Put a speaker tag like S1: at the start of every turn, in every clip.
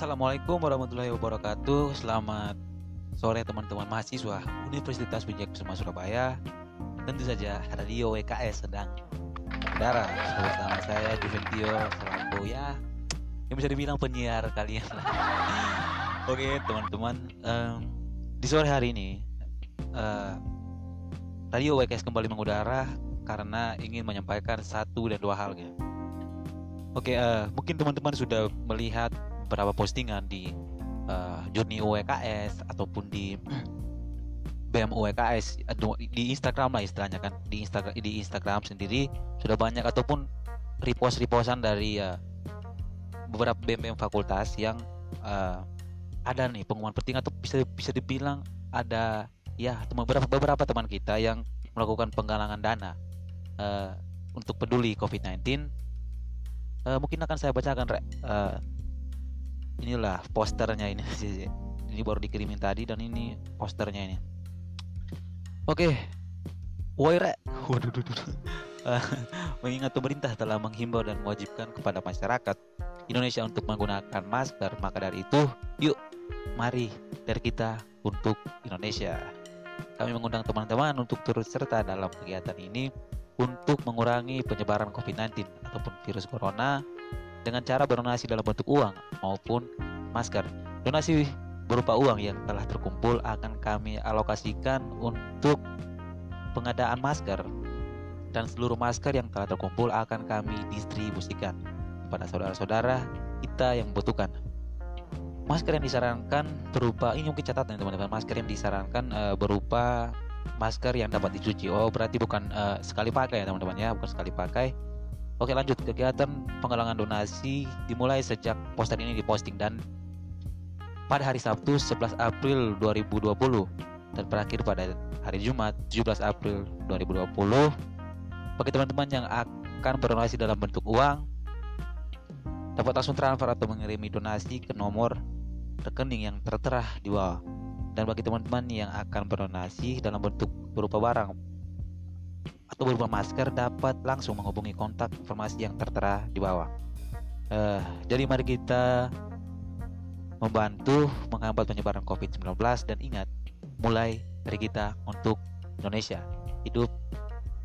S1: Assalamualaikum warahmatullahi wabarakatuh. Selamat sore teman-teman mahasiswa Universitas Wijaya Surabaya. Tentu saja Radio WKS sedang mengudara Bersama saya Juventio selaku ya Yang bisa dibilang penyiar kalian. Oke teman-teman um, Di sore hari ini uh, Radio WKS kembali mengudara Karena ingin menyampaikan satu dan dua hal ya. Oke, uh, mungkin teman-teman sudah melihat beberapa postingan di uh, Journey UWKS ataupun di BM UWKS di Instagram lah istilahnya kan. Di Instagram di Instagram sendiri sudah banyak ataupun repost repostan dari uh, beberapa BM, BM fakultas yang uh, ada nih pengumuman penting atau bisa bisa dibilang ada ya teman beberapa beberapa teman kita yang melakukan penggalangan dana uh, untuk peduli COVID-19 uh, mungkin akan saya bacakan uh, inilah posternya ini. Ini baru dikirimin tadi dan ini posternya ini. Oke. Okay. woi re waduh uh, mengingat pemerintah telah menghimbau dan mewajibkan kepada masyarakat Indonesia untuk menggunakan masker maka dari itu yuk mari dari kita untuk Indonesia. Kami mengundang teman-teman untuk turut serta dalam kegiatan ini untuk mengurangi penyebaran COVID-19 ataupun virus corona dengan cara berdonasi dalam bentuk uang maupun masker. Donasi berupa uang yang telah terkumpul akan kami alokasikan untuk pengadaan masker dan seluruh masker yang telah terkumpul akan kami distribusikan kepada saudara-saudara kita yang membutuhkan. Masker yang disarankan berupa ini mungkin catatan teman-teman. Masker yang disarankan uh, berupa masker yang dapat dicuci. Oh, berarti bukan uh, sekali pakai ya teman-teman ya, bukan sekali pakai. Oke, lanjut kegiatan penggalangan donasi dimulai sejak poster ini diposting dan pada hari Sabtu 11 April 2020 dan berakhir pada hari Jumat 17 April 2020. Bagi teman-teman yang akan berdonasi dalam bentuk uang dapat langsung transfer atau mengirimi donasi ke nomor rekening yang tertera di bawah dan bagi teman-teman yang akan berdonasi dalam bentuk berupa barang atau berupa masker dapat langsung menghubungi kontak informasi yang tertera di bawah. Uh, jadi mari kita membantu menghambat penyebaran COVID-19 dan ingat mulai dari kita untuk Indonesia hidup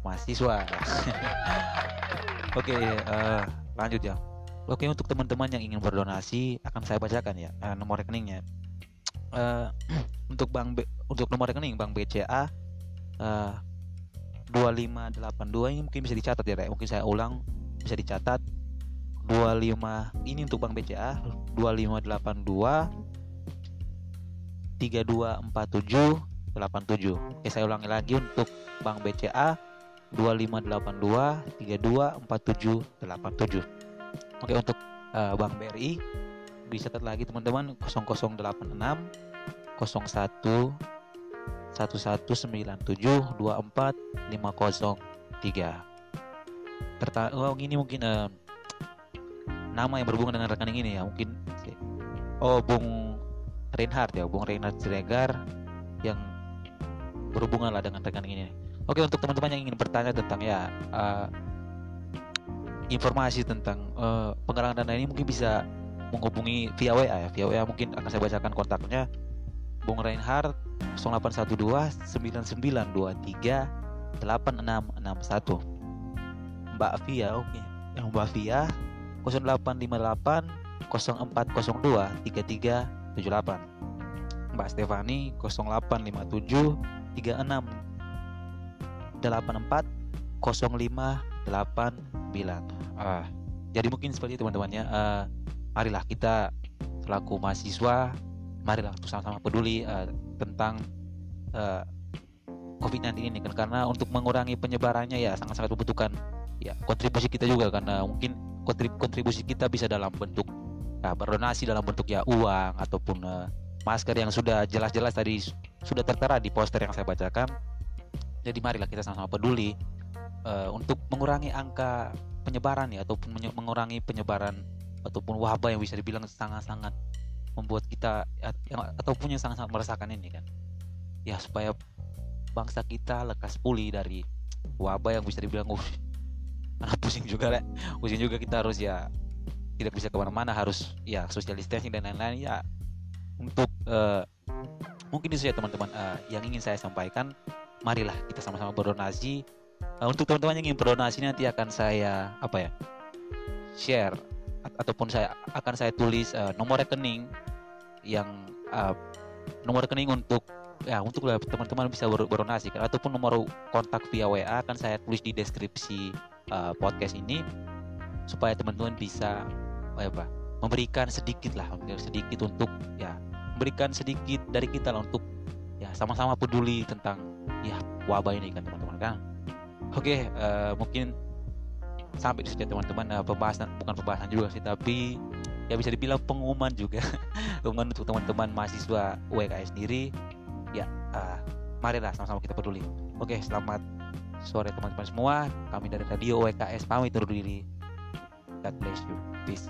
S1: mahasiswa. Oke, okay, uh, eh, lanjut ya. Oke untuk teman-teman yang ingin berdonasi akan saya bacakan ya uh, nomor rekeningnya uh, untuk bank untuk nomor rekening bank BCA uh, 2582 ini mungkin bisa dicatat ya Rek. mungkin saya ulang bisa dicatat. 25 ini untuk bank BCA 2582 3247 87 Oke saya ulangi lagi untuk bank BCA 2582 3247 87 Oke untuk uh, bank BRI dicatat lagi teman-teman. 0086 01 1197 24 503 Perta oh ini mungkin uh, nama yang berhubungan dengan rekening ini ya mungkin oh Bung Reinhard ya Bung Reinhard Siregar yang berhubungan lah dengan rekening ini. Oke untuk teman-teman yang ingin bertanya tentang ya uh, informasi tentang uh, penggalangan dana ini mungkin bisa menghubungi via WA ya. Via WA mungkin akan saya bacakan kontaknya Bung Reinhardt 0812 9923 8661 Mbak Via oke. Okay. yang Mbak Via 0858 0402 3378 Mbak Stefani 0857 36 84 0589 ah, jadi mungkin seperti teman-temannya uh, marilah kita selaku mahasiswa marilah untuk sama-sama peduli uh, tentang uh, COVID-19 ini kan karena untuk mengurangi penyebarannya ya sangat-sangat membutuhkan ya kontribusi kita juga karena mungkin kontribusi kita bisa dalam bentuk ya, berdonasi dalam bentuk ya uang ataupun uh, masker yang sudah jelas-jelas tadi sudah tertera di poster yang saya bacakan. Jadi marilah kita sama-sama peduli uh, untuk mengurangi angka penyebaran ya ataupun mengurangi penyebaran ataupun wabah yang bisa dibilang sangat-sangat membuat kita ataupun yang sangat-sangat merasakan ini kan. Ya supaya bangsa kita lekas pulih dari wabah yang bisa dibilang uh karena pusing juga lah pusing juga kita harus ya tidak bisa ke mana-mana harus ya social distancing dan lain-lain. Ya untuk uh, mungkin itu saja teman-teman. Uh, yang ingin saya sampaikan marilah kita sama-sama berdonasi. Uh, untuk teman-teman yang ingin berdonasi nanti akan saya apa ya share ataupun saya akan saya tulis uh, nomor rekening yang uh, nomor rekening untuk ya untuk teman-teman bisa ber berdonasi ataupun nomor kontak via WA akan saya tulis di deskripsi uh, podcast ini supaya teman-teman bisa apa memberikan sedikit lah sedikit untuk ya memberikan sedikit dari kita lah untuk ya sama-sama peduli tentang ya wabah ini kan teman-teman kan? Oke uh, mungkin sampai di sini teman-teman. Uh, pembahasan bukan pembahasan juga sih tapi ya bisa dibilang pengumuman juga. Pengumuman untuk teman-teman mahasiswa UKS sendiri. Ya uh, marilah sama-sama kita peduli. Oke selamat sore teman-teman semua. Kami dari radio WKS pamit undur diri. God bless you. Peace